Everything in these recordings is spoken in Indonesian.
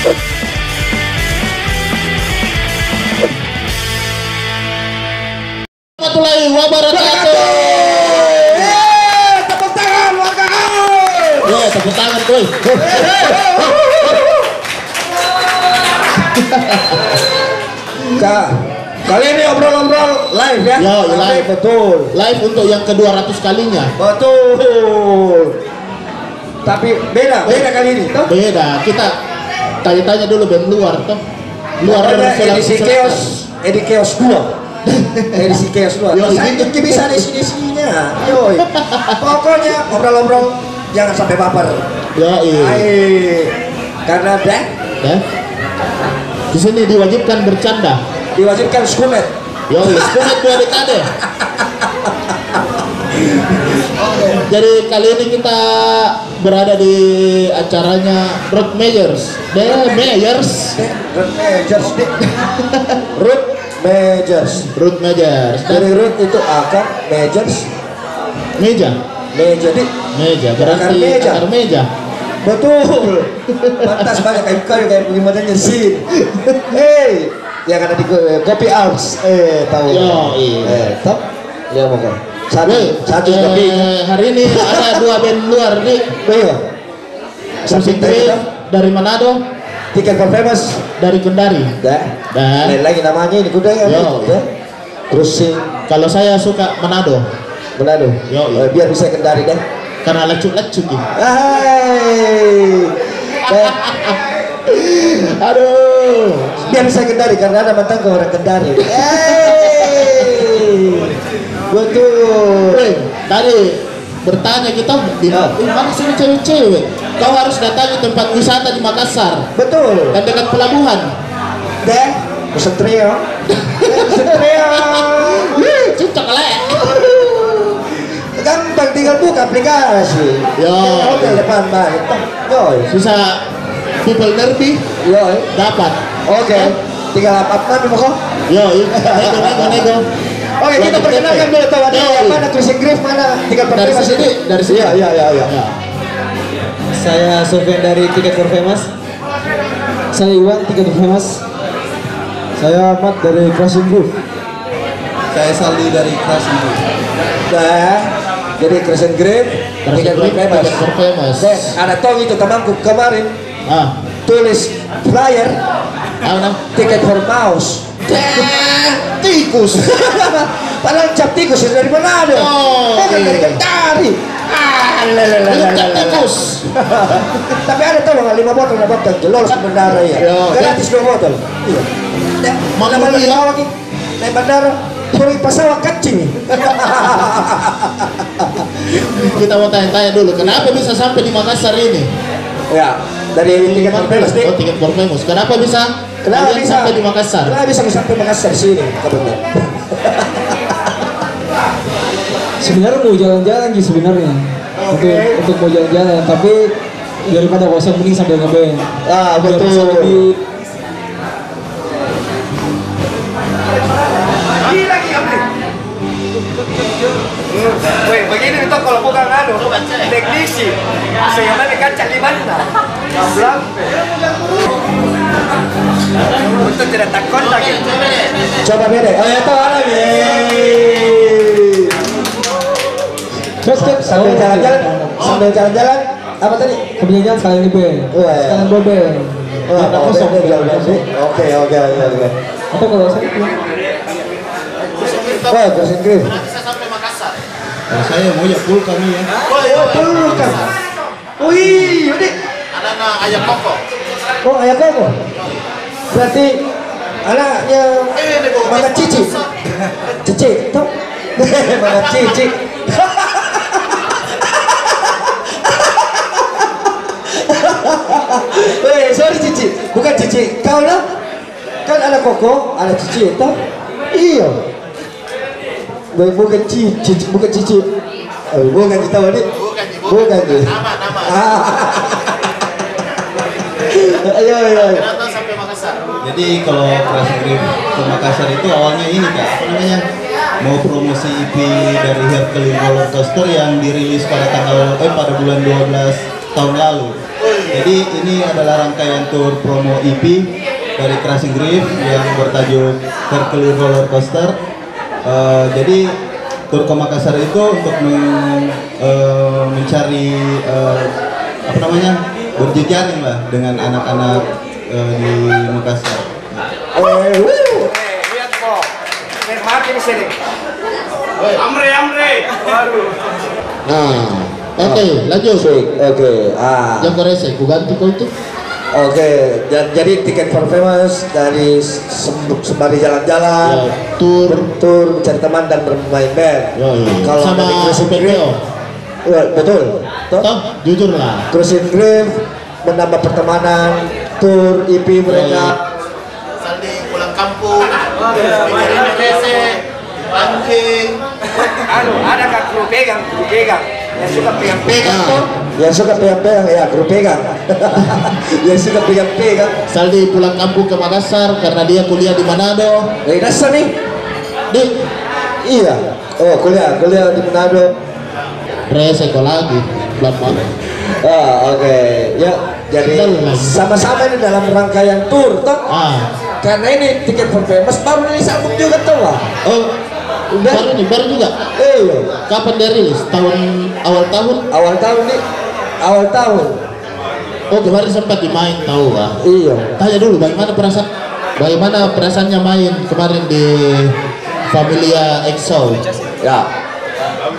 Warahmatullahi wabarakatuh. Eh, tepuk tangan warga Ya, tepuk tangan kuy. Kak, kali ini obrol-obrol live ya? Yo, live. Betul. Live untuk yang ke-200 kalinya. Betul. Tapi beda, beda kali ini. Toh? Beda. Kita tanya-tanya dulu band luar toh. Luar Ada edisi chaos, edisi chaos 2. edisi chaos 2. Yo, ini bisa di sini-sininya. Yoi. Pokoknya obrol-obrol jangan sampai baper. Ya, iya. Karena deh Ya. Di sini diwajibkan bercanda. diwajibkan skumet. Yo, sekolah dua dekade. Jadi kali ini kita berada di acaranya Road Majors. The Majors. Root Majors. Root Majors. Road Majors. Dari root itu akar, majors, meja. meja deh. Meja berarti Akar meja. akar meja. Betul. Pantas banyak kayu-kayu kayak bagaimana sin. Hey, yang ada di ko- kopi house. Eh, tahu. Yo, iya. Eh, top. Ya mau Satu, satu eh, lebih. hari ini ada dua band luar nih. Iya. Musik Sampai dari Manado, tiket famous. dari Kendari. Dah. Dan Lain lagi namanya ini kuda ya. Yo. Cruising kalau saya suka Manado Manado. Yo, iya. Eh, biar bisa kendari deh. karena lecuk-lecuk gitu. Hai. Eh, Aduh. biar bisa kendari karena ada mantan ke orang kendari. Hey. Betul. Weh, tadi bertanya kita di Ya. "Ih, mana sini cewek-cewek? Kau harus datangi tempat wisata di Makassar Betul. dan dekat pelabuhan. Deh, pesen trio. Pesen trio. Wih, cocok lek. Gampang tinggal buka aplikasi. Yo. Hotel depan balik. Yoi. Bisa people nerdy Yoi. dapat. Oke. Tinggal apa apa nih kok? Yo, nego nego nego. Oke, kita perkenalkan dulu tahu ada yang mana Chris Griff mana tinggal Dari perkenalkan sini, dari sini. Iya, iya, iya, iya. Ya. Saya Sofian dari Tiket for Famous. Saya Iwan Tiket for Famous. Saya Ahmad dari Crossing Groove. Saya Saldi dari Crossing Group. Nah, jadi Crescent Grip, Crescent tiket Grip, famous. tiket for famous. Deh, ada tong itu temanku kemarin Ah, tulis flyer nam? tiket for mouse. Tikus. Padahal cap tikus dari Manado. Oh, Bukan dari iya. Kentari. Ah. Bukan cap tikus. Tapi ada tahu nggak lima botol, lima botol, jelos ke bandara ya. Gratis dua botol. Iya. Mau Mana beli, lagi? Naik bandara, turun pesawat kecil. Kita mau tanya-tanya dulu, kenapa bisa sampai di Makassar ini? ya, dari tiket nih. Oh, tiket for famous. Kenapa bisa? Kenapa kalian bisa sampai di Makassar? Kenapa bisa sampai Makassar sini? Kebetulan. Sebenarnya mau jalan-jalan sih sebenarnya. Untuk untuk mau jalan-jalan, tapi daripada kosong mending sambil ngeband. Ah, betul. bisa lebih Woi, begini itu kalau bukan anu, teknisi. Saya mana kaca di mana? Kablang. Untuk tidak takut lagi. Coba beda. Oh, itu lagi. Terus kan Sambil jalan-jalan, sambil jalan-jalan, apa tadi? Sambil jalan sekalian. Wah, ya. Sekalian bawa band. Oh, oh, kosong. Oke, oke, oke, oke. Atau kalau saya Oh. Bisa sampai Makassar. Kalau saya mau ya full kami ya. Oh, betul kan. Wih, udah. Ada anak ayam koko. Oh, ayah koko. Berarti anaknya Mama Cici. Cici, tuh. Mama Cici. Weh, sorry Cici, bukan Cici. Kau lah, kan ada koko, ada Cici, toh? Iya. Bukan bukan Cici, bukan Cici. Oh, bukan kita. Bukan, Bukan. Nama, nama. Ah. Ayo, ayo. ayo. Jadi kalau Crossing Group ke Makassar itu awalnya ini kak, apa namanya? Mau promosi EP dari Hercules Roller Coaster yang dirilis pada tanggal eh pada bulan 12 tahun lalu. Jadi ini adalah rangkaian tour promo EP dari Crashing Grief yang bertajuk Hercules Roller Coaster. Eh, jadi tur ke Makassar itu untuk men- eh, mencari eh, apa namanya berjejaring lah dengan anak-anak eh, di Makassar. Eh. Lihat kok. Mati di sini. Amre, Amre. Waduh. Nah, oke, lanjut. Sweet. Oke. Ah. Yang korese, ku ganti kau itu. Oke, dan jadi tiket for famous dari sem- sembari jalan-jalan, Ya, tour. bertur, mencari teman dan bermain band. Ya, ya. Kalau Sama dari Cruising. Grave, ya, betul. Toh, jujur lah. Cruising Grave menambah pertemanan, tour EP mereka. Saldi pulang kampung, dengerin rese, anjing, Anu, ada kan kru pegang, kru pegang. Yang suka pegang pegang toh. Yang suka pegang-pegang ya, grup pegang. yang suka pegang-pegang. Saldi pulang kampung ke Makassar karena dia kuliah di Manado. Eh, dasar nih. Di Iya. Oh, kuliah, kuliah di Manado. rese kau lagi, pelan Ah, oke. Ya, jadi Dalam. sama-sama ini dalam rangkaian tour, toh. Ah, Karena ini tiket for famous baru rilis album juga tuh lah. oh, baru nih, baru juga. Eh, iya. Kapan dia rilis? Tahun awal tahun? awal tahun nih, awal tahun. Oh kemarin sempat dimain tahu ah. Iya. Tanya dulu bagaimana perasaan bagaimana perasaannya main kemarin di Familia EXO. Ya.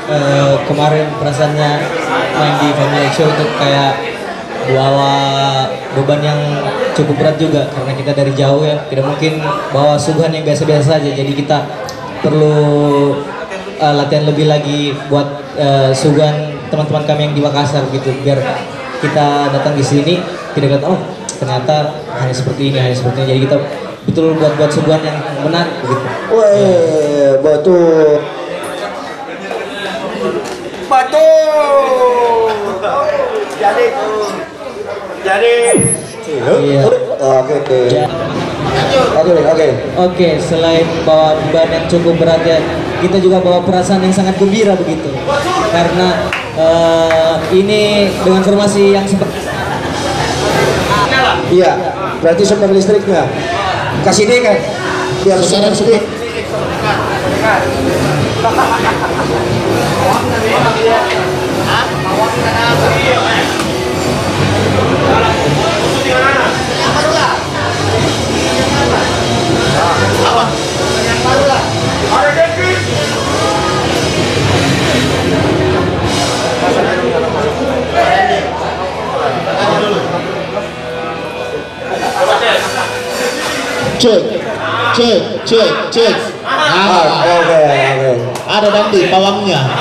Eh, kemarin perasaannya main di Family Show itu kayak bawa beban yang cukup berat juga karena kita dari jauh ya. Tidak mungkin bawa suguhan yang biasa-biasa saja. Jadi kita perlu eh, latihan lebih lagi buat eh, suguhan teman-teman kami yang di Makassar gitu biar kita datang di sini tidak kata oh ternyata hanya seperti ini hanya seperti ini. Jadi kita betul buat buat suguhan yang menarik begitu Weh, betul. Jadi, jadi Oke, oke. Oke, oke. Oke, selain bawa beban yang cukup berat ya, kita juga bawa perasaan yang sangat gembira begitu. Karena eh, ini dengan formasi yang seperti Iya. Berarti sumber listriknya. Kasih deh kan. Biar sumber listrik. Cek cek cek cek. Ah, oke, oke. ada Dandi pawangnya.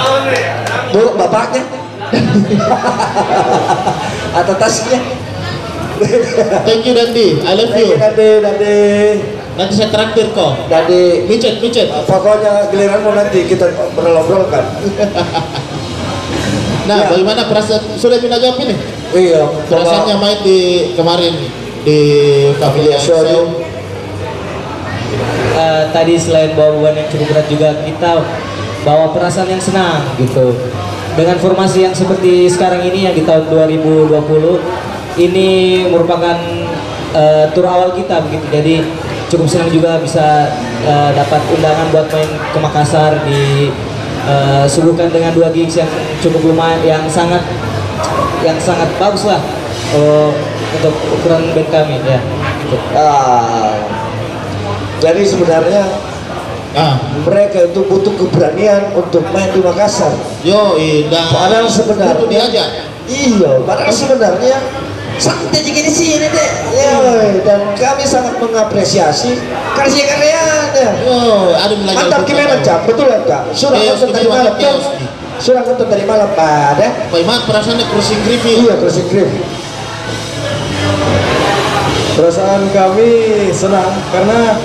Bu, bapaknya. Atau tasnya. Thank you Dandi, I love you. Dade, dade, Nanti saya traktir kok. dade. Micet, micet. Pokoknya giliran mau nanti kita berobrol kan. Nah, Ya. bagaimana perasaan sudah minta jawab ini? Iya. Perasaannya main di kemarin di Familia Show. Eh, tadi selain bawa beban yang cukup berat juga kita bawa perasaan yang senang gitu. Dengan formasi yang seperti sekarang ini yang di tahun 2020 ini merupakan eh, tur awal kita begitu. Jadi cukup senang juga bisa eh, dapat undangan buat main ke Makassar di suguhkan dengan dua gigs yang cukup lumayan yang sangat yang sangat bagus lah eh, untuk ukuran band kami ya. Gitu. Ah. Jadi sebenarnya Ah, mereka itu butuh keberanian untuk main di Makassar. yo, indah. Padahal sebenarnya- Kudu diajak. Iya, padahal sebenarnya santai juga di sini deh. Ya, dan kami sangat mengapresiasi karya-karyanya. Yo, ada lagi. Mantap gimana cak? Betul ya cak? Iya, nonton tadi malam iya, kan? tadi malam pada? Bagaimana perasaannya cruising griffin? Iya, crossing grip. Perasaan kami senang karena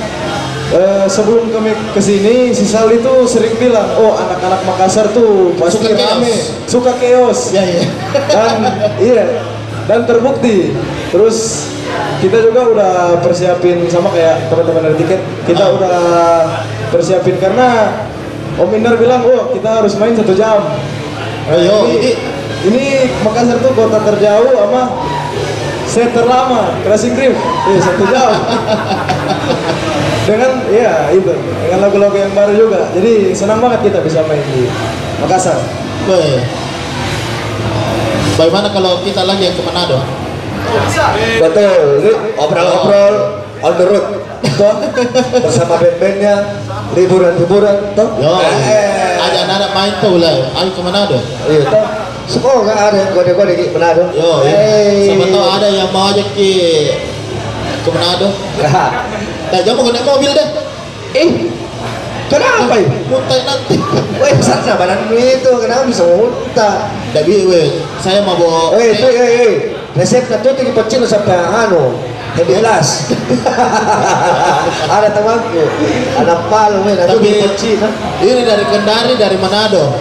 eh, sebelum kami ke sini si Sal itu sering bilang, oh anak-anak Makassar tuh pasti Suka chaos." rame, suka chaos. Ya, ya. Dan iya, dan terbukti. Terus kita juga udah persiapin sama kayak teman-teman dari tiket, kita Ah. udah persiapin karena Om Indar bilang, oh kita harus main satu jam. Ayo, ini, ini ini Makassar tuh kota terjauh sama set terlama Crashing Grip eh satu jam dengan ya itu dengan lagu-lagu yang baru juga jadi senang banget kita bisa main di Makassar Weh. Bagaimana kalau kita lagi yang ke Manado? Betul, ini obrol-obrol on the road. Toh, bersama band-bandnya, liburan-liburan, toh. Yo, Eh, ada anak-anak main tuh lah. Ayo ke Manado. Iya, toh. Semoga ada yang kode-kode di Manado. Yo, ya. Hey. Siapa tahu ada yang mau ajak ke ke Manado. Tak jangan mau naik mobil deh. Eh, kenapa ini? Muntah nanti. Weh, sana badan lu itu, kenapa bisa muntah? Tapi weh, saya mau bawa. Weh, itu, eh, eh, resepnya tuh tinggi pecil sampai anu, heavy glass. ada temanku, anak malu, weh, nanti tinggi pecil. ini dari Kendari, dari Manado.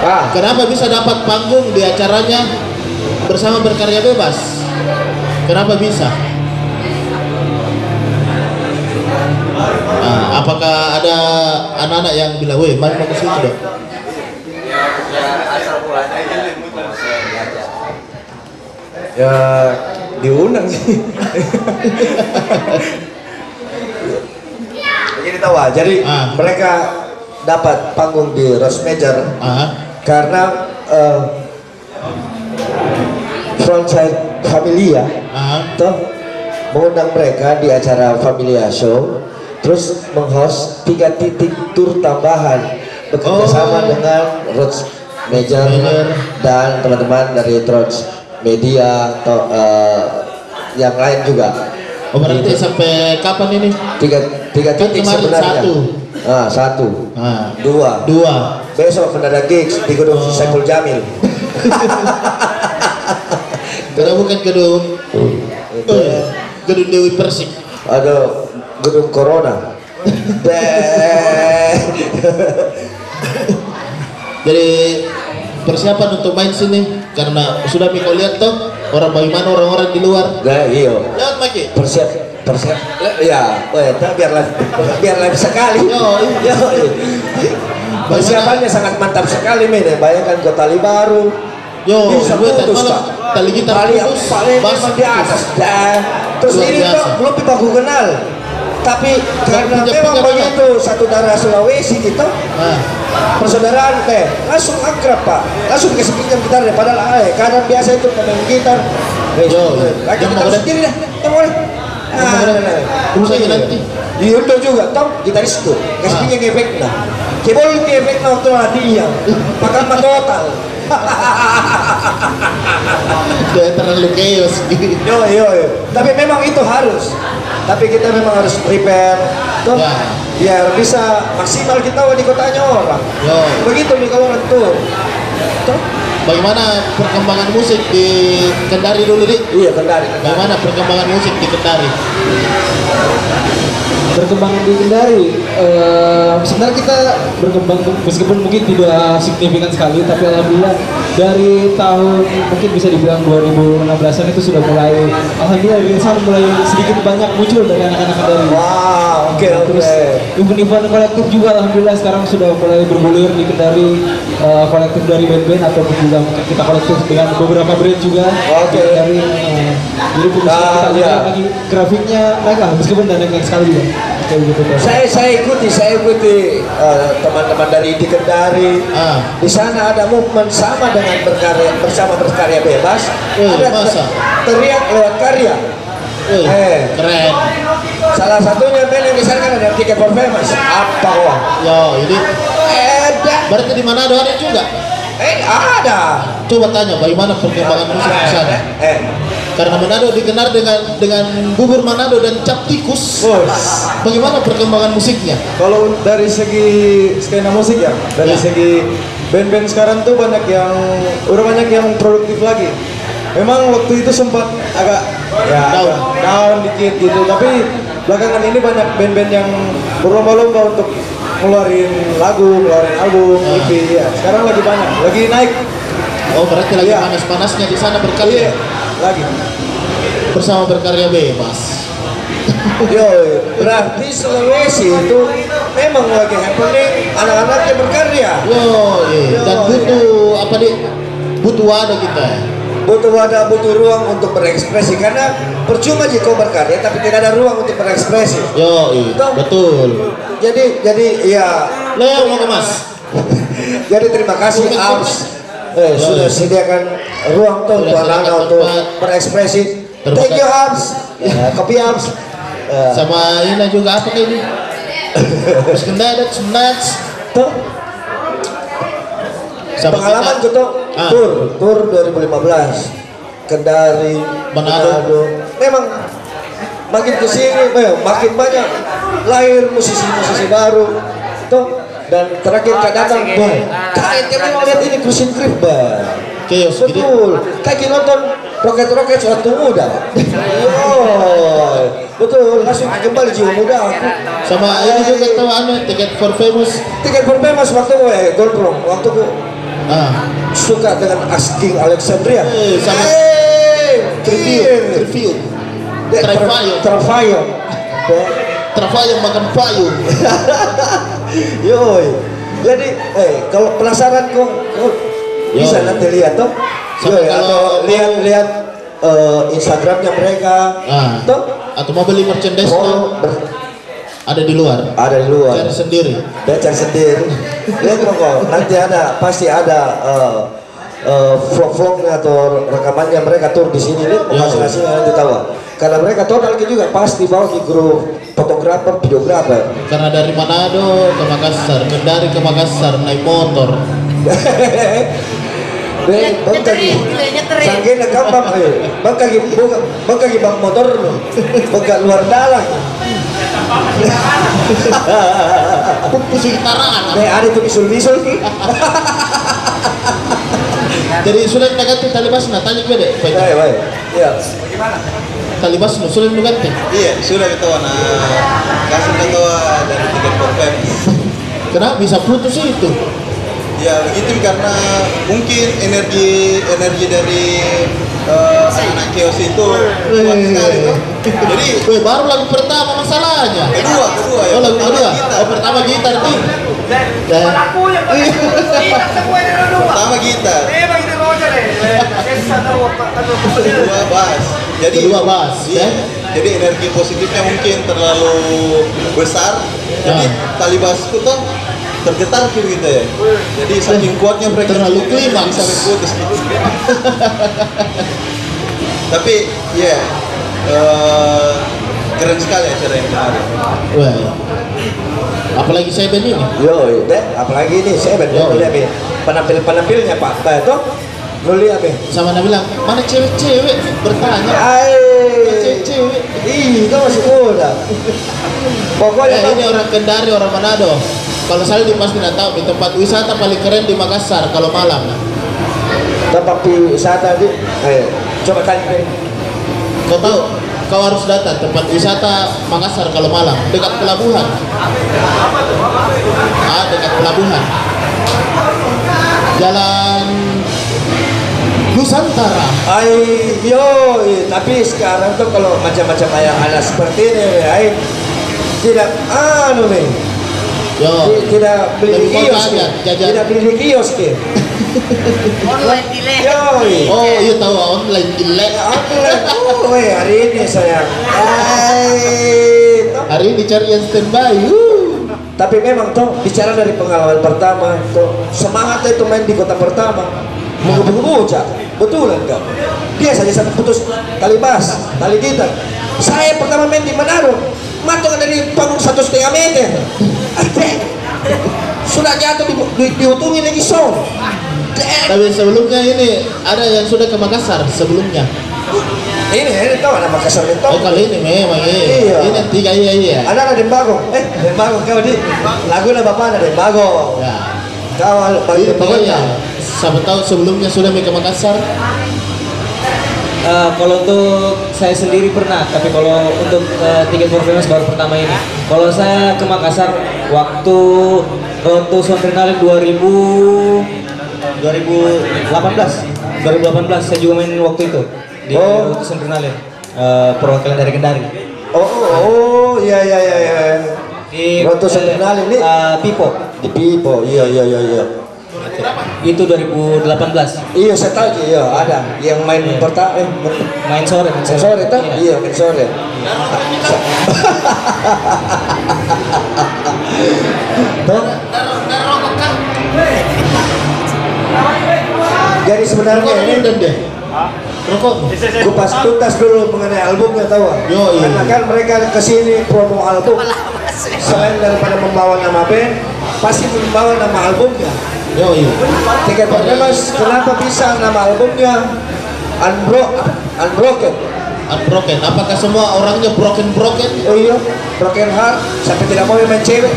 Ah, Kenapa bisa dapat panggung di acaranya bersama berkarya bebas? Kenapa bisa? Apakah ada anak-anak yang bilang, weh, mari mau ke sini dong? ya diundang sih Begini tahu ah, jadi Ah. mereka dapat panggung di Rose Major Ah, karena uh, Frontside Familia ah, toh mengundang mereka di acara Familia Show terus menghost tiga titik tur tambahan bekerja Oh. dengan Rhodes Major dan teman-teman dari Trans Media atau eh, yang lain juga Oh berarti sampai kapan ini? tiga tiga Kan titik sebenarnya satu. ah satu Ah, dua dua. besok mendadak gigs di gedung Oh. Saiful Jamil Karena bukan gedung Itu ya. eh, gedung Dewi Persik. ada gedung Corona. Jadi persiapan untuk main sini karena sudah Miko lihat tuh orang bagaimana orang-orang di luar. nah iyo Lihat Maki. persiap persiap. Ya oh ya biar live biar live sekali. Yo, Yo, persiapannya sangat mantap sekali men. Ya bayangkan ke tali baru. Yo, bisa gue putus Pak. tali yang putus, paling di atas. Putus. dah terus ini tuh belum aku kenal tapi karena memang begitu satu darah Sulawesi gitu. Nah, persaudaraan teh langsung akrab pak. Langsung pinjam gitar deh padahal eh kadang biasa itu pemain gitar. Eh, Yo, lagi yang gitar mau deh. sendiri dah deh Yang mau deh. Terus aja nanti. di Indo juga tau kasih Ah. pinjam efek nah. Kebol ke efek nah waktu makan mah total udah terlalu chaos. yo yo yo tapi memang itu harus tapi kita memang harus prepare tuh Ya. biar bisa maksimal kita di kotanya orang Yo, begitu nih kalau orang tuh tuh bagaimana perkembangan musik di Kendari dulu di? iya kendari kendari Bagaimana perkembangan musik di Kendari? Berkembang di Kendari eh, sebenarnya kita berkembang meskipun mungkin tidak signifikan sekali tapi alhamdulillah dari tahun mungkin bisa dibilang 2016an itu sudah mulai alhamdulillah rilisan mulai sedikit banyak muncul dari anak-anak Kendari wow oke oke Terus event-event kolektif juga alhamdulillah sekarang sudah mulai bergulir di Kendari eh, kolektif dari band-band ataupun juga kita kolektif dengan beberapa brand juga Oke. dari eh, jadi Nah, kita iya. lagi grafiknya lah meskipun dan naik sekali juga kayak gitu saya saya ikuti saya ikuti eh, teman-teman dari di Kendari Ah. di sana ada movement sama dengan berkarya bersama berkarya bebas Eh, ada masa? ter- teriak lewat karya Wih, Eh. keren. Salah satunya band yang sana kan ada tiket for famous apa wah Yo, ini ada berarti di mana ada juga? eh ada Coba tanya bagaimana perkembangan musik di sana. eh Karena Manado dikenal dengan dengan bubur Manado dan cap tikus. Bagaimana perkembangan musiknya? Kalau dari segi skena musik ya, dari Ya. segi band-band sekarang tuh banyak yang udah banyak yang produktif lagi. Memang waktu itu sempat agak ya Down. agak down dikit gitu, tapi belakangan ini banyak band-band yang berlomba-lomba untuk ngeluarin lagu, ngeluarin album, Ya. EP ya. Sekarang lagi banyak, lagi naik. Oh, berarti lagi Iya. panas-panasnya di sana Iya, berkarya lagi. bersama berkarya bebas. yo berarti Sulawesi itu memang lagi happening anak-anaknya berkarya Yo, iya. dan butuh apa di butuh wadah kita. Butuh wadah, butuh ruang untuk berekspresi karena percuma jika kau berkarya tapi tidak ada ruang untuk berekspresi. Yo, betul. Jadi jadi ya Leo mau ke Mas. jadi terima kasih AMS eh, sudah sediakan ruang tuh untuk anak-anak untuk berekspresi. Thank you kasih. AMS. Ya, kopi AMS. Eh, Sama ini juga apa ini? Terus kendadat, nuts. tuh Sama pengalaman kita. Ah. tur tur 2015 Kendari Manado. memang makin ke sini eh, makin banyak lahir musisi-musisi baru. Tuh dan terakhir kak datang bah kayak kita mau lihat ini Cruising Trip bah Chaos betul. Kayak kita nonton roket roket suatu muda Yo, betul langsung kembali jiwa muda. Aku Sama ini juga tahu anu tiket for famous. tiket famous waktu eh Goldrong waktu ku Ah, suka dengan Asking Alexandria. Eh, sama- review. Eh, Travayo. Travayo. Eh, Travayo makan payung. Yoi. Jadi, eh kalau penasaran kok, bisa Yo. nanti lihat toh. Yoi, atau lihat-lihat eh, Instagramnya mereka. Ah. Toh, Atau mau beli merchandise ada di luar. ada di luar. Cari sendiri. Dia cari sendiri. Lihat kok, nanti ada pasti ada eh, eh, vlog-vlognya atau rekamannya mereka tur di sini lihat Ya. masing-masing nanti tahu. Karena mereka total juga pasti bawa ke grup fotografer, videografer. Karena dari Manado ke Makassar, Kendari ke Makassar naik motor. Bang sanggih na ayo. Bang kaki, buka, bang kaki bang motor no. Bangka luar dalang. Pusing taraan. Deh, ada tuh bisul-bisul ki. Jadi sudah kita ganti tali bas nah tanya gue deh. Baik. Baik, baik. Ya. Tali bas no sudah kita ganti. Iya, sudah kita nah kasih ketua dari tiket famous. Kenapa bisa putus itu? Ya begitu karena mungkin energi energi dari eh, anak kios itu kuat sekali tuh. Jadi Weh, baru lagu pertama masalahnya. kedua kedua ya. Oh lagu kedua. Kita. Oh pertama gitar. Dan yang kita semua ini dua. Pertama gitar, Eh bagi dia bawa deh. Kedua bass. Jadi Kedua bass, Iya. ya. Jadi energi positifnya mungkin terlalu besar. Jadi Ya. tali bassku tuh tergetar gitu gitu ya. Jadi saking kuatnya mereka Terlalu klimaks. bisa putus gitu. Tapi ya eh, keren sekali acara yang kemarin. weh. Apalagi saya band ini. Yo, deh, apalagi ini saya benar Yo. lihat nih penampil penampilnya Pak. Betul. Lu lihat nih. Sama Nabi bilang, mana cewek-cewek bertanya. Cewek-cewek. Ih, kau masih muda. Pokoknya Eh, ini orang Kendari, orang Manado. Kalau saya di pasti tidak tahu di tempat wisata paling keren di Makassar kalau malam. tempat wisata di eh coba tanya. Kau tahu? Kau harus datang tempat wisata Makassar kalau malam dekat pelabuhan. Ah, dekat pelabuhan. Jalan Nusantara. Ay, yo, eh, tapi sekarang tuh kalau macam-macam ayam anak seperti ini, ay, tidak, anu nih, Yo. ti- tidak beli di kios, tidak beli di kios, ki. Online delay. Yo. Oh, iya tahu online jelek. aku lihat, oh, hari ini sayang, ay, toh. Hari ini cari yang standby. Tapi memang tuh bicara dari pengalaman pertama, tuh semangatnya itu main di kota pertama, menghubungi bocah, betul enggak? Dia saja sampai putus tali bas, tali gitar. Saya pertama main di Manado, matung dari panggung satu setengah meter. Sudah jatuh di, di, diutungi lagi. Dek. Tapi sebelumnya ini ada yang sudah ke Makassar sebelumnya. Ini, ini tahu anak Makassar itu. Oh kali ini memang iya. Iya. Ini tiga iya iya. Ada ada Dembago, eh Dembago kau di lagu lah bapak ada Dembago. Ya. Kau tiga iya. pokoknya. Siapa tahu sebelumnya sudah ke Makassar. Eh, kalau untuk saya sendiri pernah, tapi kalau untuk eh, tiket for famous baru pertama ini. Kalau saya ke Makassar waktu Ronto Sontrenale 2000 2018 2018 saya juga main waktu itu di Oh. Ronto Sontrenale eh, perwakilan dari Kendari. Oh, oh, oh, iya iya iya iya. Di Ronto Sontrenale ini? eh, Pipo. Di Pipo, iya iya iya iya. Itu 2018. Iya saya tahu iya ada yang main pertama eh main Main sore, main sore. sore tuh Iya. iya main sore jadi sebenarnya Rokok ini deh. Rokok. kupas tuntas dulu mengenai albumnya tahu? Yo, iya. karena kan mereka ke sini promo album selain daripada membawa nama band pasti membawa nama albumnya Yo iya. tiket Mas kenapa bisa nama albumnya Unbro Unbroken Unbroken. Apakah semua orangnya broken broken? oh iya Broken Heart sampai tidak mau main cewek.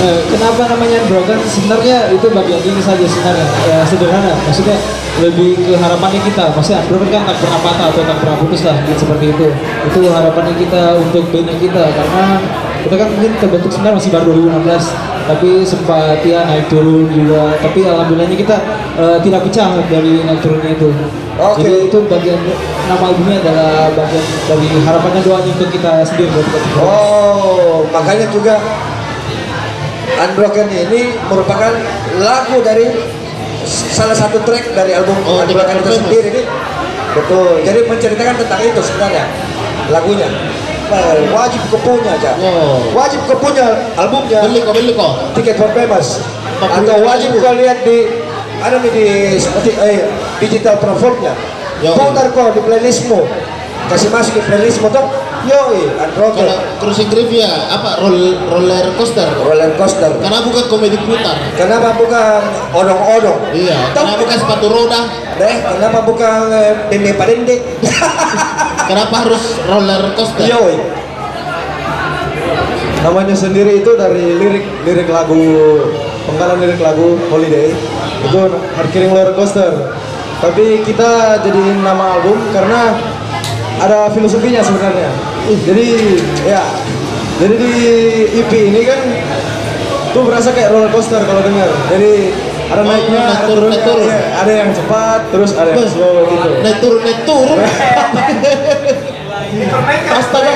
Eh, kenapa namanya broken? Sebenarnya itu bagian ini saja sebenarnya ya, sederhana. Maksudnya lebih ke harapannya kita. Maksudnya broken kan tak pernah patah atau tak pernah putus lah, gitu, seperti itu. Itu harapannya kita untuk bandnya kita karena kita kan mungkin terbentuk sebenarnya masih baru 2016 tapi sempat ya naik turun juga. Tapi alhamdulillahnya kita eh, tidak pecah dari naik turunnya itu. Oke. jadi itu bagian nama albumnya adalah bagian dari harapannya doanya untuk kita sendiri buat kita. Oh makanya juga Unbroken ini merupakan lagu dari salah satu track dari album Oh, Unbroken itu sendiri. Nih betul jadi menceritakan tentang itu sebenarnya lagunya Wajib kepunya aja. Oh. wajib kepunya albumnya. Beli kok beli kok. tiket for famous atau wajib kau lihat di ada nih di seperti eh, digital platformnya. Putar kok di playlistmu. Kasih masuk di playlistmu tuh yo unbroken Kalau cruising grip ya apa roll, roller coaster. roller coaster Karena bukan komedi putar. kenapa bukan odong-odong Iya. Tuh. Karena bukan sepatu roda. deh kenapa bukan eh, dende padende Kenapa harus roller coaster? yo namanya sendiri itu dari lirik lirik lagu penggalan lirik lagu Holiday itu Hard Roller Coaster tapi kita jadiin nama album karena ada filosofinya sebenarnya jadi ya jadi di EP ini kan tuh berasa kayak roller coaster kalau dengar jadi ada Oh, naiknya naik ada turun, turunnya naik turun. iya, ada yang cepat terus ada yang slow gitu Naik turun naik turun. Astaga.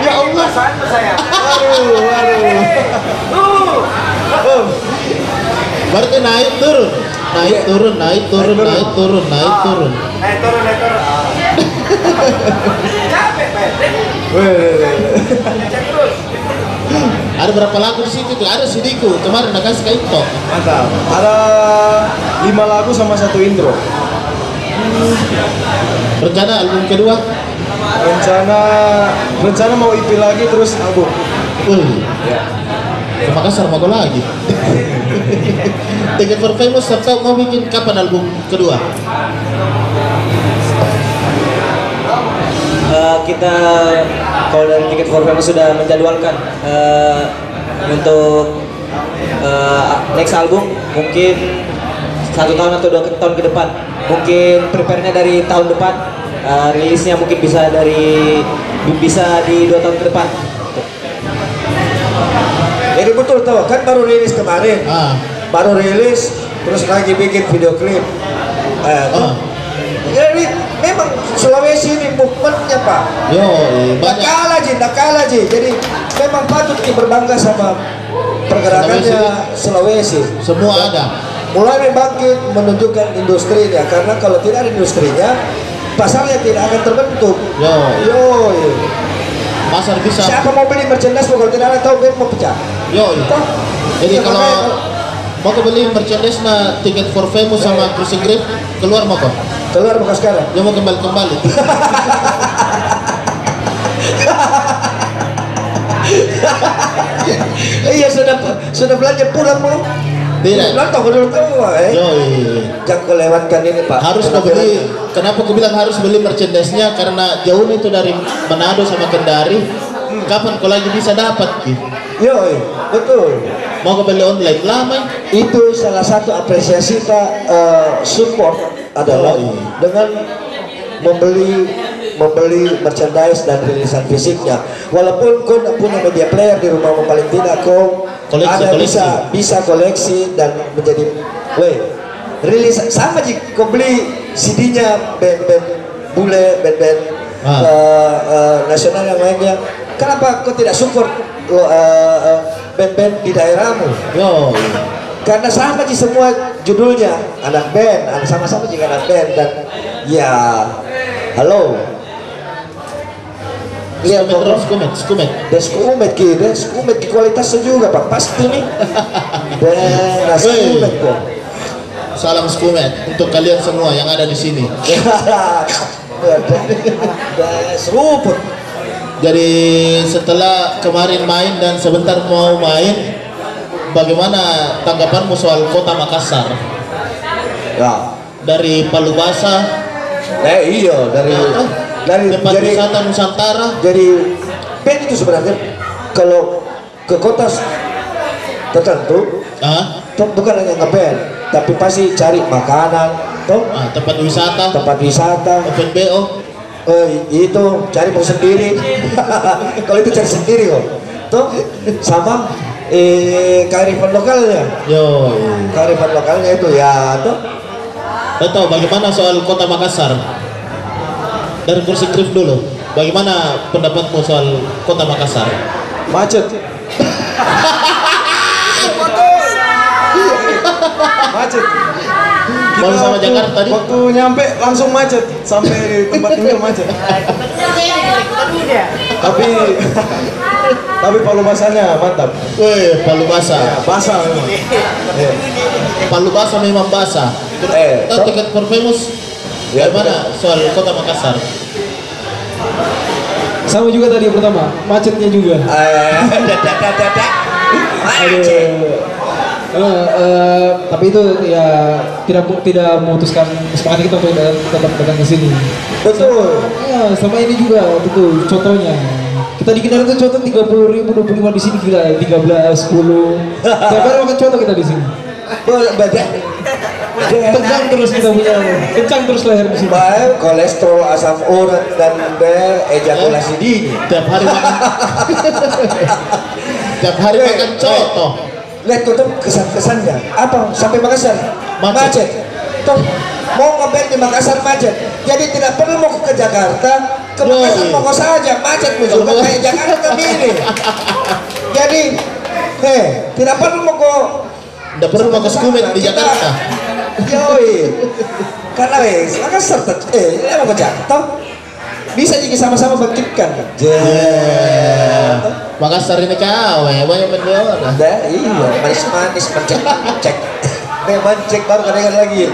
Ya Allah. saya. waduh waduh Berarti naik turun. Naik turun, naik turun, naik turun, naik turun. Naik turun, naik turun. Capek. Ada berapa lagu di situ tuh? Ada sidiku. Kemarin nak kasih ke. Mantap. Ada lima lagu sama satu intro. Rencana album kedua. Rencana rencana mau EP lagi terus album. Wih. Ke Makassar mau lagi. Ticket for Famous Sabtu mau bikin kapan album kedua? Kita kalau dari tiket for Famous sudah menjadwalkan eh, untuk eh, next album mungkin satu tahun atau dua tahun ke depan mungkin prepare-nya dari tahun depan eh, rilisnya mungkin bisa dari bisa di dua tahun ke depan jadi betul tuh kan baru rilis kemarin Ah. baru rilis terus lagi bikin video klip eh, tuh. Ah. jadi memang Sulawesi ini movementnya pak Yo, iya, banyak. kalah Ji, tak kalah Ji. Jadi memang patut kita berbangga sama pergerakannya Sulawesi. Semua ada. Mulai bangkit menunjukkan industrinya karena kalau tidak ada industrinya pasarnya tidak akan terbentuk. Yo, Yo, pasar bisa. siapa mau beli merchandise kalau tidak ada tahu mau pecah. Yo, Toh? jadi Iya, kalau mau beli merchandise na tiket for famous sama cruising grip keluar mau kok? keluar buka sekarang. Dia mau kembali kembali. iya sudah sudah belanja pulang belum? Tidak. Nonton dulu kamu, eh. Yo, Jangan kau lewatkan ini pak. harus kau beli. Kenapa aku bilang harus beli merchandise-nya? Karena jauh itu dari Manado sama Kendari. Kapan kau lagi bisa dapat? Ki? Yo, betul. Mau kau beli online lama? itu salah satu apresiasi kita eh, support adalah Oh, iya. dengan membeli membeli merchandise dan rilisan fisiknya walaupun kau punya media player di rumah paling tidak kau Koleksi, ada koleksi. bisa bisa koleksi dan menjadi weh rilis sama sih kau beli CD-nya band-band bule band-band Ah. eh, eh, nasional yang lainnya kenapa kau tidak support lo, eh, eh, band-band di daerahmu. Yo, Karena sama sih semua judulnya anak band, anak sama-sama juga anak band dan ya halo. Lihat terus, kok, skumet, skumet. dan skumet gitu, skumet di kualitasnya juga pak pasti nih. Dan nah, skumet kok. Salam skumet untuk kalian semua yang ada di sini. Seruput. Jadi setelah kemarin main dan sebentar mau main, bagaimana tanggapanmu soal kota Makassar? Ya. Dari Palu Basa, Eh iya dari dari tempat jadi wisata Nusantara, jadi band itu sebenarnya kalau ke kota tertentu ah, toh bukan hanya ngeband tapi pasti cari makanan toh ah, tempat wisata, tempat wisata. Open BO, eh, itu cari mau sendiri kalau itu cari sendiri kok toh sama eh kearifan lokalnya yo. kearifan lokalnya itu ya toh Tahu bagaimana soal kota Makassar? Dari kursi Grif dulu, bagaimana pendapatmu soal kota Makassar? Macet. macet. Baru sama waktu- Jakarta tadi? Waktu nyampe langsung macet sampai tempat tinggal macet. tapi tapi Palu basahnya mantap. Wih, Palu Basa. Basah memang. Iya. Palu Basa memang basah. Eh, tiket for famous? Ya, Bagaimana soal kota Makassar? Sama juga tadi yang pertama, macetnya juga. eh dadak dadak Aduh. Eh, eh, tapi itu ya tidak tidak memutuskan semangat kita untuk datang- tetap datang ke sini. betul Ya, sama ini juga itu contohnya. Kita di itu contoh 30 ribu, 25 di sini gila 13, 10. Tiap hari makan contoh kita di sini. badak Tegang terus kita punya, kencang terus leher di sini. Baik, kolesterol, asam urat dan ejakulasi dini. Tiap hari makan. Tiap hari makan coto. Lihat tuh kesan-kesannya. Apa? Sampai Makassar. Macet. Macet. Tuh, mau ngeband di Makassar macet. Jadi tidak perlu mau ke Jakarta. Ke. Makassar mau saja macet juga mau- kayak Jakarta ini. Jadi, heh, tidak perlu mau ke Tidak perlu mau ke Skumet di Jakarta. Yoi. Karena wes, Makassar tet- eh, ini mau ke Jakarta. Bisa juga sama-sama bangkitkan. Yeah. Makassar ini kawe, banyak menjual. Ada, iya, manis-manis mencek, cek. Nih mencek baru kedengar lagi.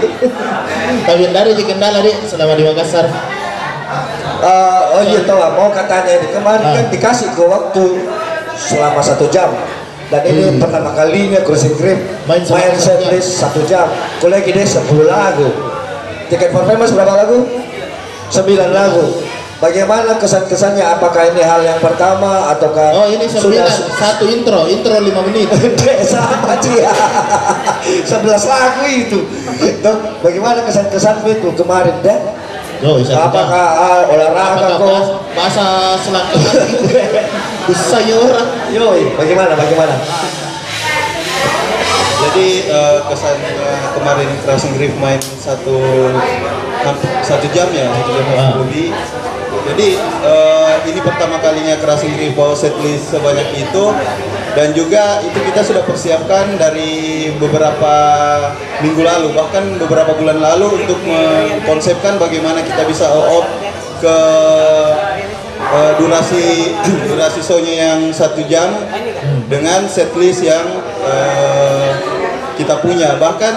Tapi dari di Kendala di selama di Makassar. Eh, oh iya tahu mau katanya ini kemarin Ah. kan dikasih ke waktu selama satu jam dan ini pertama kalinya Cruising Grip Main main, setlist satu jam kuliah gini 10 lagu tiket for famous berapa lagu? 9 lagu bagaimana kesan-kesannya apakah ini hal yang pertama ataukah Oh ini sembilan, satu intro, intro lima menit. Sama sih 11 lagu itu Tuh, bagaimana kesan-kesan itu kemarin deh Oh, apakah ah, olahraga Apakah kok bahas- bahasa ya orang. Yoi, bagaimana, bagaimana? Jadi eh, kesan eh, kemarin Crossing Griff main satu satu jam ya, satu jam Ah. lebih. Jadi eh, ini pertama kalinya Crossing bawa setlist sebanyak itu. Dan juga itu kita sudah persiapkan dari beberapa minggu lalu bahkan beberapa bulan lalu untuk mengkonsepkan bagaimana kita bisa all out ke eh, durasi durasi show-nya yang satu jam dengan setlist yang eh, kita punya. Bahkan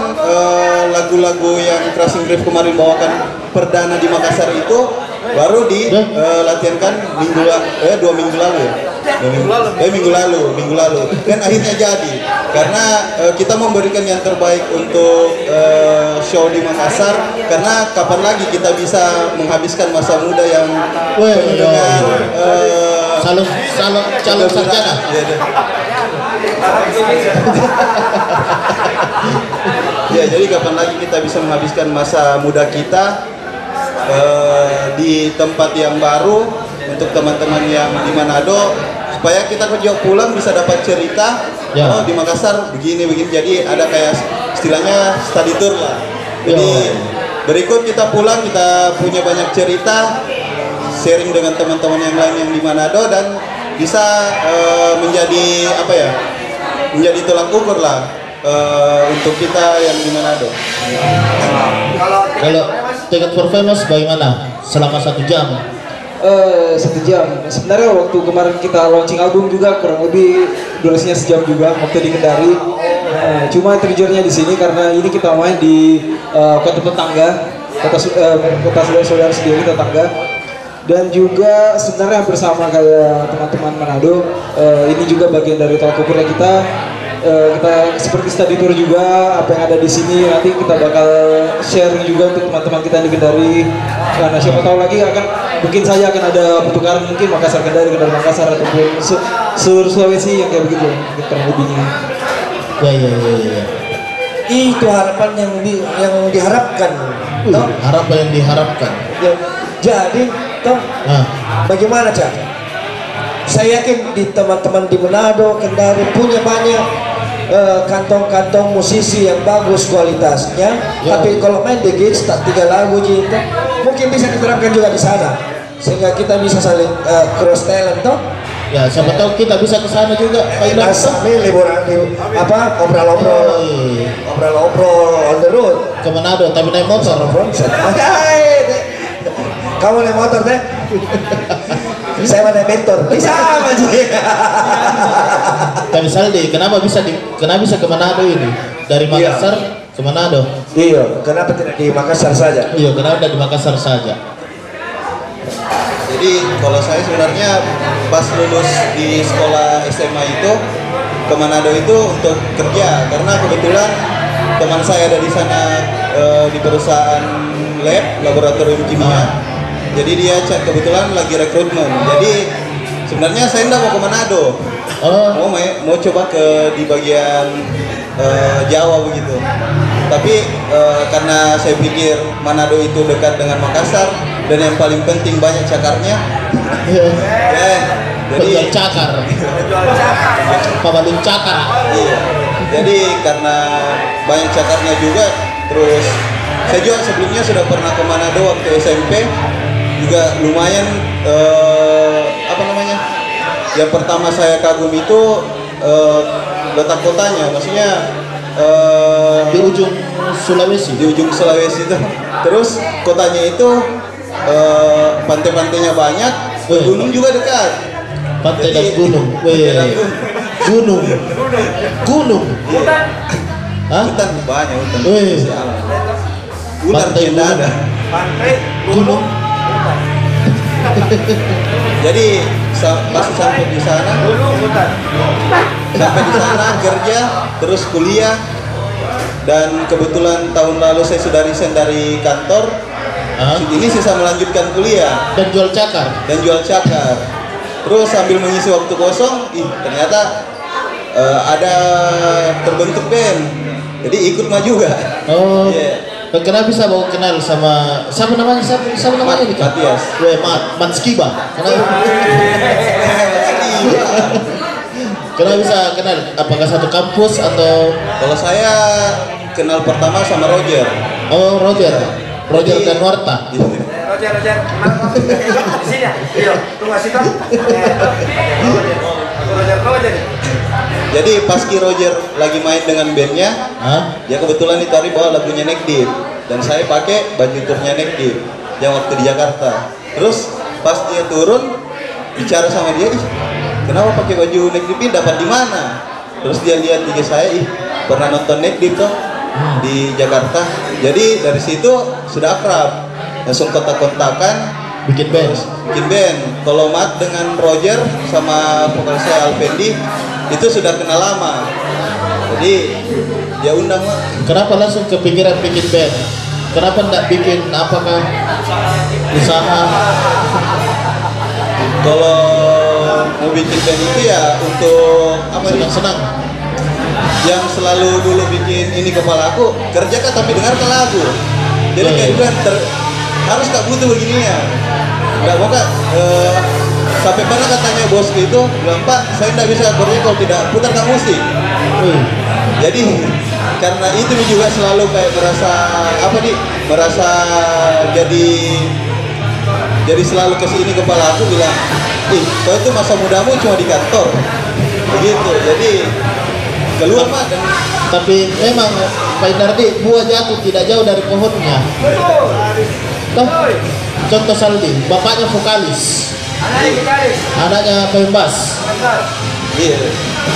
lagu-lagu yang Crossing Grave kemarin bawakan perdana di Makassar itu baru dilatihankan minggu la- eh, dua minggu lalu ya? Dua minggu lalu. Eh, minggu lalu minggu lalu. Dan akhirnya jadi. Karena eh, kita memberikan yang terbaik untuk eh, show di Makassar. Karena kapan lagi kita bisa menghabiskan masa muda yang Weh, dengan eh, Calon calon calon sarjana. Iya, iya. ya jadi kapan lagi kita bisa menghabiskan masa muda kita eh, di tempat yang baru untuk teman-teman yang di Manado supaya kita kerja pulang bisa dapat cerita Ya. oh di Makassar begini begini jadi ada kayak istilahnya study tour lah jadi Ya. berikut kita pulang kita punya banyak cerita sharing dengan teman-teman yang lain yang di Manado dan bisa eh, menjadi apa ya menjadi tolak ukur lah eh, untuk kita yang di Manado. Kalau tiket for famous bagaimana? Selama satu jam. Eh, satu jam. Sebenarnya waktu kemarin kita launching album juga kurang lebih durasinya sejam juga waktu di Kendari. Eh, cuma triggernya di sini karena ini kita main di eh, kota tetangga, kota eh, kota saudara-saudara sendiri tetangga. Dan juga sebenarnya bersama kayak teman-teman Manado, eh, ini juga bagian dari tolak ukurnya kita. Eh, kita seperti study tour juga apa yang ada di sini nanti kita bakal sharing juga untuk teman-teman kita yang di Kendari karena siapa tahu lagi akan mungkin saja akan ada pertukaran mungkin Makassar Kendari Kendari Makassar ataupun se- seluruh Sulawesi yang kayak begitu gitu, kurang lebihnya Ya ya ya ya. Itu harapan yang di, yang diharapkan. Toh? Harapan yang diharapkan. Ya, jadi, toh, Nah, bagaimana cak? Saya yakin di teman-teman di Manado, Kendari punya banyak eh, kantong-kantong musisi yang bagus kualitasnya. Ya. Tapi kalau main di gigs tak tiga lagu gitu, mungkin bisa diterapkan juga di sana. Sehingga kita bisa saling eh, cross talent toh. ya siapa tahu kita bisa ke sana juga. Ilham. Asal liburan apa obrol-obrol, obrol-obrol on the road. Ke Manado tapi naik motor. Kamu naik motor teh? Saya mana mentor? Bisa aja. Tapi Saldi, kenapa bisa di, kenapa bisa ke Manado ini? Dari Makassar ke Manado. Iya, kenapa tidak di Makassar saja? Iya, kenapa tidak di Makassar saja? Jadi kalau saya sebenarnya pas lulus di sekolah SMA itu ke Manado itu untuk kerja karena kebetulan teman saya ada di sana eh, di perusahaan lab laboratorium kimia. Jadi dia cek kebetulan lagi rekrutmen. Jadi sebenarnya saya tidak mau ke Manado. Oh, Mau main- mau coba ke di bagian eh, Jawa begitu. Tapi eh, karena saya pikir Manado itu dekat dengan Makassar dan yang paling penting banyak cakarnya. iya. Eh, jadi Penjual cakar. Pabalun cakar. iya. Jadi karena banyak cakarnya juga terus saya juga sebelumnya sudah pernah ke Manado waktu SMP juga lumayan eh, apa namanya yang pertama saya kagum itu eh, letak kotanya maksudnya eh, Di ujung Sulawesi. di ujung Sulawesi itu terus kotanya itu eh, pantai-pantainya banyak gunung juga dekat Pantai dan Jadi- gunung. Pantai dan Weh. gunung. Gunung. Gunung. Hah? hutan banyak hutan alam. ular Pantai tidak ada Pantai, Gunung. jadi pas sampai di sana sampai di sana kerja terus kuliah dan kebetulan tahun lalu saya sudah resign dari kantor Hah? ini sisa melanjutkan kuliah Dan jual cakar. dan jual cakar terus sambil mengisi waktu kosong ih ternyata eh, ada terbentuk band jadi ikut maju juga Oh. Iya. Kenapa bisa bawa kenal sama siapa namanya? Siapa, siapa namanya nih? Kak? Matias. Weh, Mat, Matskiba. Kenapa? Kenapa bisa kenal? Apakah satu kampus atau kalau saya kenal pertama sama Roger oh Roger? Roger Jadi- dan Warta. Roger, Roger, mana kamu? Di sini ya? Iya, tunggu situ. Eh, Roger, Roger, Roger. Jadi pas Ki Roger lagi main dengan bandnya Hah? Ya kebetulan hari bawa lagunya Neck Deep dan saya pakai baju turnya Neck Deep yang waktu di Jakarta. Terus pas dia turun bicara sama dia, ih kenapa pakai baju Neck Deep ini dapat di mana? Terus dia lihat IG saya, ih pernah nonton Neck Deep tuh di Jakarta. Jadi dari situ sudah akrab, langsung kontak-kontakan Bikin band. bikin band. Kalau Mat dengan Roger sama vokalis saya Alvendi itu sudah kenal lama. Jadi dia undang Mat. Kenapa langsung kepikiran bikin band? Kenapa enggak bikin apakah usaha? Kalau mau bikin band itu ya untuk apa? Senang-senang. Yang selalu dulu bikin ini kepala aku kerja kan tapi dengarkan lagu. Jadi kayak bilang ter, harus gak butuh begini ya. Gak mau kak. eh, sampai pernah katanya bosku itu bilang Pak saya tidak bisa kerja kalau tidak putarkan musik. Wih, Jadi karena itu juga selalu kayak merasa apa nih merasa jadi jadi selalu ke sini kepala aku bilang ih kau itu masa mudamu cuma di kantor. Begitu. Jadi keluar pak. Dan Tapi memang Pak Indardi buah jatuh tidak jauh dari pohonnya. Toh, contoh Saldi, bapaknya vokalis, Anaknya gitaris. anaknya pembas. iya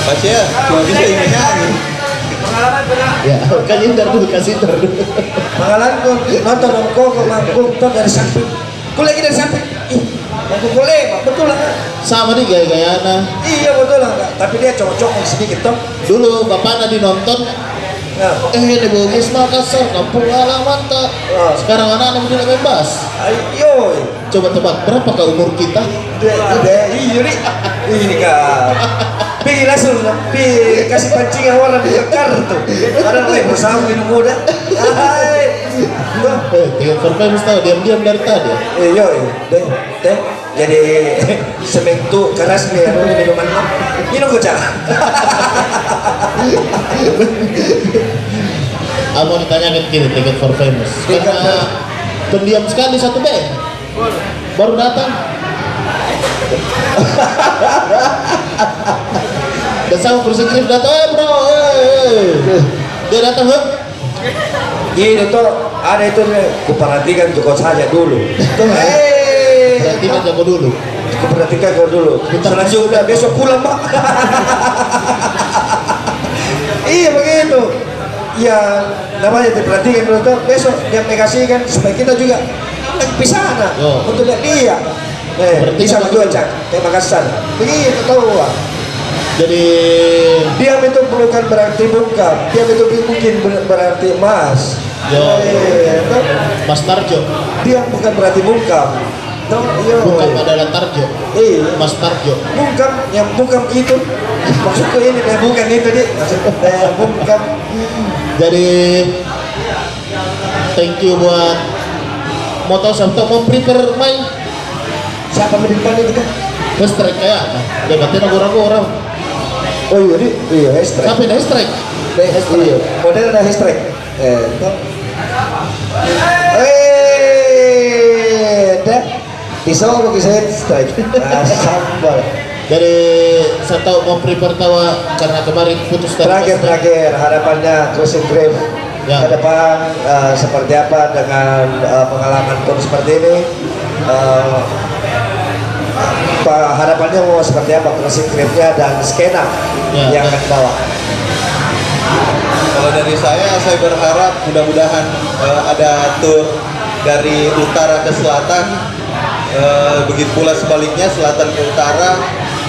Pak ya cuma bisa ini nyanyi Pengalaman pernah. Ya, kan Indar dulu kasih dulu. Pengalaman kau nonton om koko manggung tuh dari samping. Kau lagi dari samping. Ih, manggung boleh, betul lah. Sama nih gaya-gayana. Iya betul lah. Tapi dia cocok sedikit toh. Dulu bapaknya dinonton, Nah, eh ini Bugis Makassar, kampung halaman tak. Ah. Sekarang anak-anak udah bebas. ayo. Coba tebak berapa kah umur kita? Dia, iya nih. Ini kak. Pergi langsung, pergi kasih pancingan warna biar kartu. Orang lain bersama minum muda. Hai. Tuh. Eh, tiga mesti tahu diam-diam dari tadi. Eh, yo, deh, deh. Jadi sementu keras nih, anu minuman. Minum cak. Ah, mau ditanyakan kini tiket for famous. Karena pendiam sekali satu band. Baru datang. Dan sama persekrip datang, eh bro, eh. Dia datang, huh? Ini tuh ada itu kuperhatikan Joko saja dulu. Tuh, eh, Berarti kan jago dulu. Kuperhatikan kau dulu. Selanjutnya besok pulang pak. iya begitu. Ya namanya diperhatikan dulu tuh besok dia kasihkan supaya kita juga ke sana Oh. untuk lihat dia. Eh, Berarti bisa kan betul. cak, terima kasih. Begitu tahu Pak. Jadi Diam itu bukan berarti bungkam, diam itu mungkin ber- berarti emas. Yo. Eh, Mas Tarjo, diam bukan berarti bungkam. Toh, iya. bukan adalah Tarjo, Iya. Mas Tarjo. Bungkam, yang bungkam itu maksudku ini deh bukan itu deh. Maksudku eh, bungkam. Jadi thank you buat siapa tahu mau prepare main Siapa di depan itu kan? strike kayak apa? Dia berarti ragu-ragu orang. Oh iya, di, iya, hashtag. Yang strike? Deh, iya. Model ada hashtag. Eh. Eh. Pisau hashtag? Ah, sambal. Jadi saya tahu mau prepare tahu karena kemarin putus dari Terakhir terakhir harapannya Cruising Grave Ya. ke depan eh, seperti apa dengan eh, pengalaman tour seperti ini Eh, apa harapannya mau seperti apa Cruising Grave-nya dan skena Ya, yang ya. akan dibawa Kalau dari saya, saya berharap mudah-mudahan eh, ada tour dari utara ke selatan, eh, begitu pula sebaliknya selatan ke utara.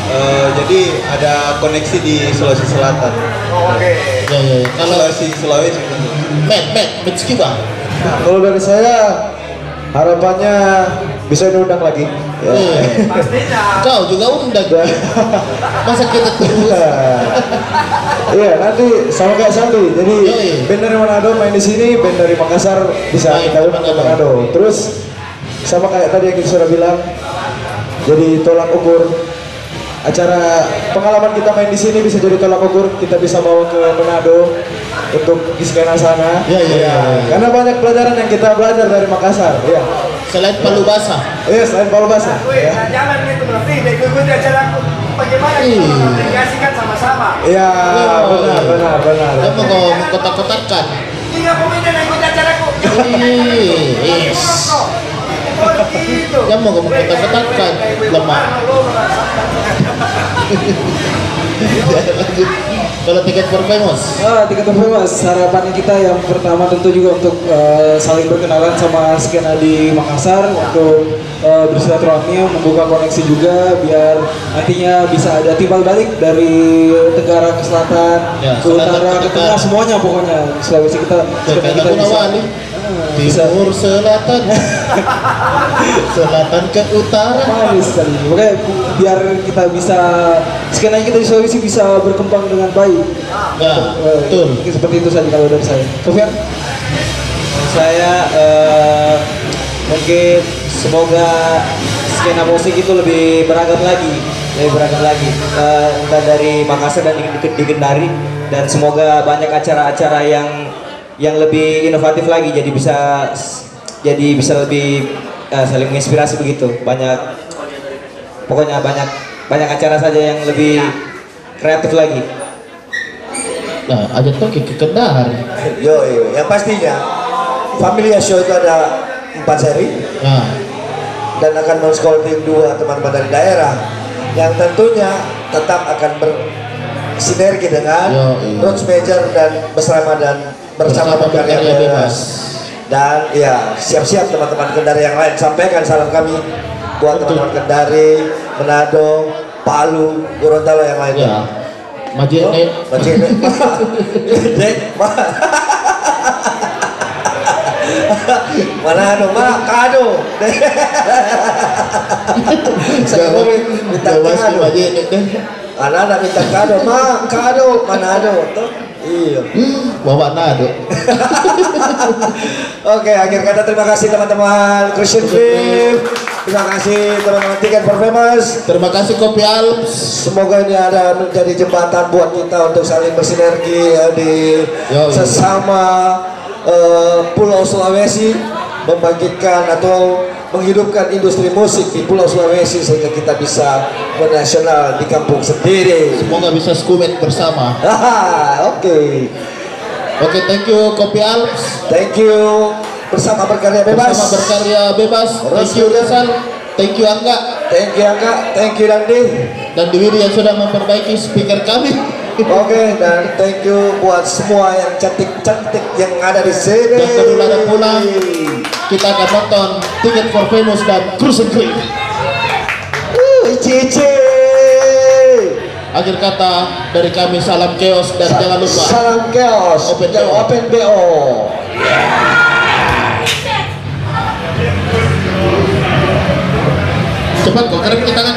eh, jadi ada koneksi di Sulawesi Selatan, Ya, ya, ya. Kalau Sulawesi Sulawesi. Matt, Matt, Matt Skiba. Kalau dari saya harapannya bisa diundang lagi. Ya. Eh, Pastinya. Kau juga undang. Masa kita terus? Iya nanti sama kayak Sandi. Jadi Yoi. band dari Manado main di sini, band dari Makassar bisa kita undang ke. Manado. Terus sama kayak tadi yang kita sudah bilang, jadi tolak ukur acara pengalaman kita main di sini bisa jadi tolak ukur kita bisa bawa ke Manado untuk di skena sana. Iya, iya, iya, iya. Karena banyak pelajaran yang kita belajar dari Makassar. Iya. Selain Palu Basah. Iya selain Palu Basah. Wih, Ya. nah, jangan gitu berarti ikuti acara aku. Bagaimana kita Iya. mengaplikasikan sama-sama? Iya Oh. benar benar benar. Dia mau kau mengkotak-kotakkan. Tiga pemain yang ikut acaraku. Yes. Dia mau kau mengkotak-kotakkan. Lemah. Lanjut. Kalau tiket famous. Ah, top mas harapan kita yang pertama tentu juga untuk eh, saling berkenalan sama skena di Makassar untuk eh, bersilaturahmi membuka koneksi juga biar nantinya bisa ada timbal balik dari tenggara ke selatan Ya, ke utara ke tengah tenggara. semuanya pokoknya Sulawesi kita Kayak kita Nawali. bisa. Timur selatan. selatan ke utara. manis sekali. Makanya biar kita bisa skena kita di Sulawesi bisa berkembang dengan baik. Ya, Eh, betul. seperti itu saja kalau dari saya. Sofian? Saya eh, mungkin semoga skena musik itu lebih beragam lagi. Lebih beragam lagi. Eh, entah dari Makassar dan di Kendari dan semoga banyak acara-acara yang yang lebih inovatif lagi jadi bisa jadi bisa lebih eh, saling menginspirasi begitu. Banyak pokoknya banyak banyak acara saja yang lebih kreatif lagi. Nah, ajak tuh ke Kendari. Yo, yo, yang pastinya Familia Show itu ada empat seri. Nah, dan akan men-scouting dua teman-teman dari daerah yang tentunya tetap akan bersinergi dengan Yo, iya. Roots Major dan bersama dan bersama, berkarya bebas. Dan ya siap-siap teman-teman Kendari yang lain sampaikan salam kami buat teman-teman Kendari, Manado, Palu, Gorontalo yang lainnya. ya. Majid Oh, nih. Macam ni. Dek, ma. Mana anu, ma, kado. Saya mau minta kado. Anak-anak minta kado, ma, kado, mana ado. Tuh. Iya. Bawa nado. Oke, akhir kata terima kasih teman-teman Christian Film. Terima kasih teman-teman Tiket for Famous. Terima kasih Kopi Alps. Semoga ini ada menjadi jembatan buat kita untuk saling bersinergi ya, di Yo, sesama eh, Pulau Sulawesi membangkitkan atau menghidupkan industri musik di Pulau Sulawesi sehingga kita bisa menasional di kampung sendiri. Semoga bisa skumet bersama. Haha, Oke, Oke, thank you Kopi Alps. thank you bersama berkarya bebas. Bersama berkarya bebas. Thank you Rizal. Thank you Angga Thank you Angga, thank you Dandi. dan Dewi yang sudah memperbaiki speaker kami. Oke, dan thank you buat semua yang cantik-cantik yang ada di sini. Dan pulang, kita akan nonton Ticket for Famous dan Cruise and Creep. Cici. Akhir kata dari kami salam chaos dan jangan lupa Salam chaos. Open BO. Open BO. cepat kok karena kita tangan.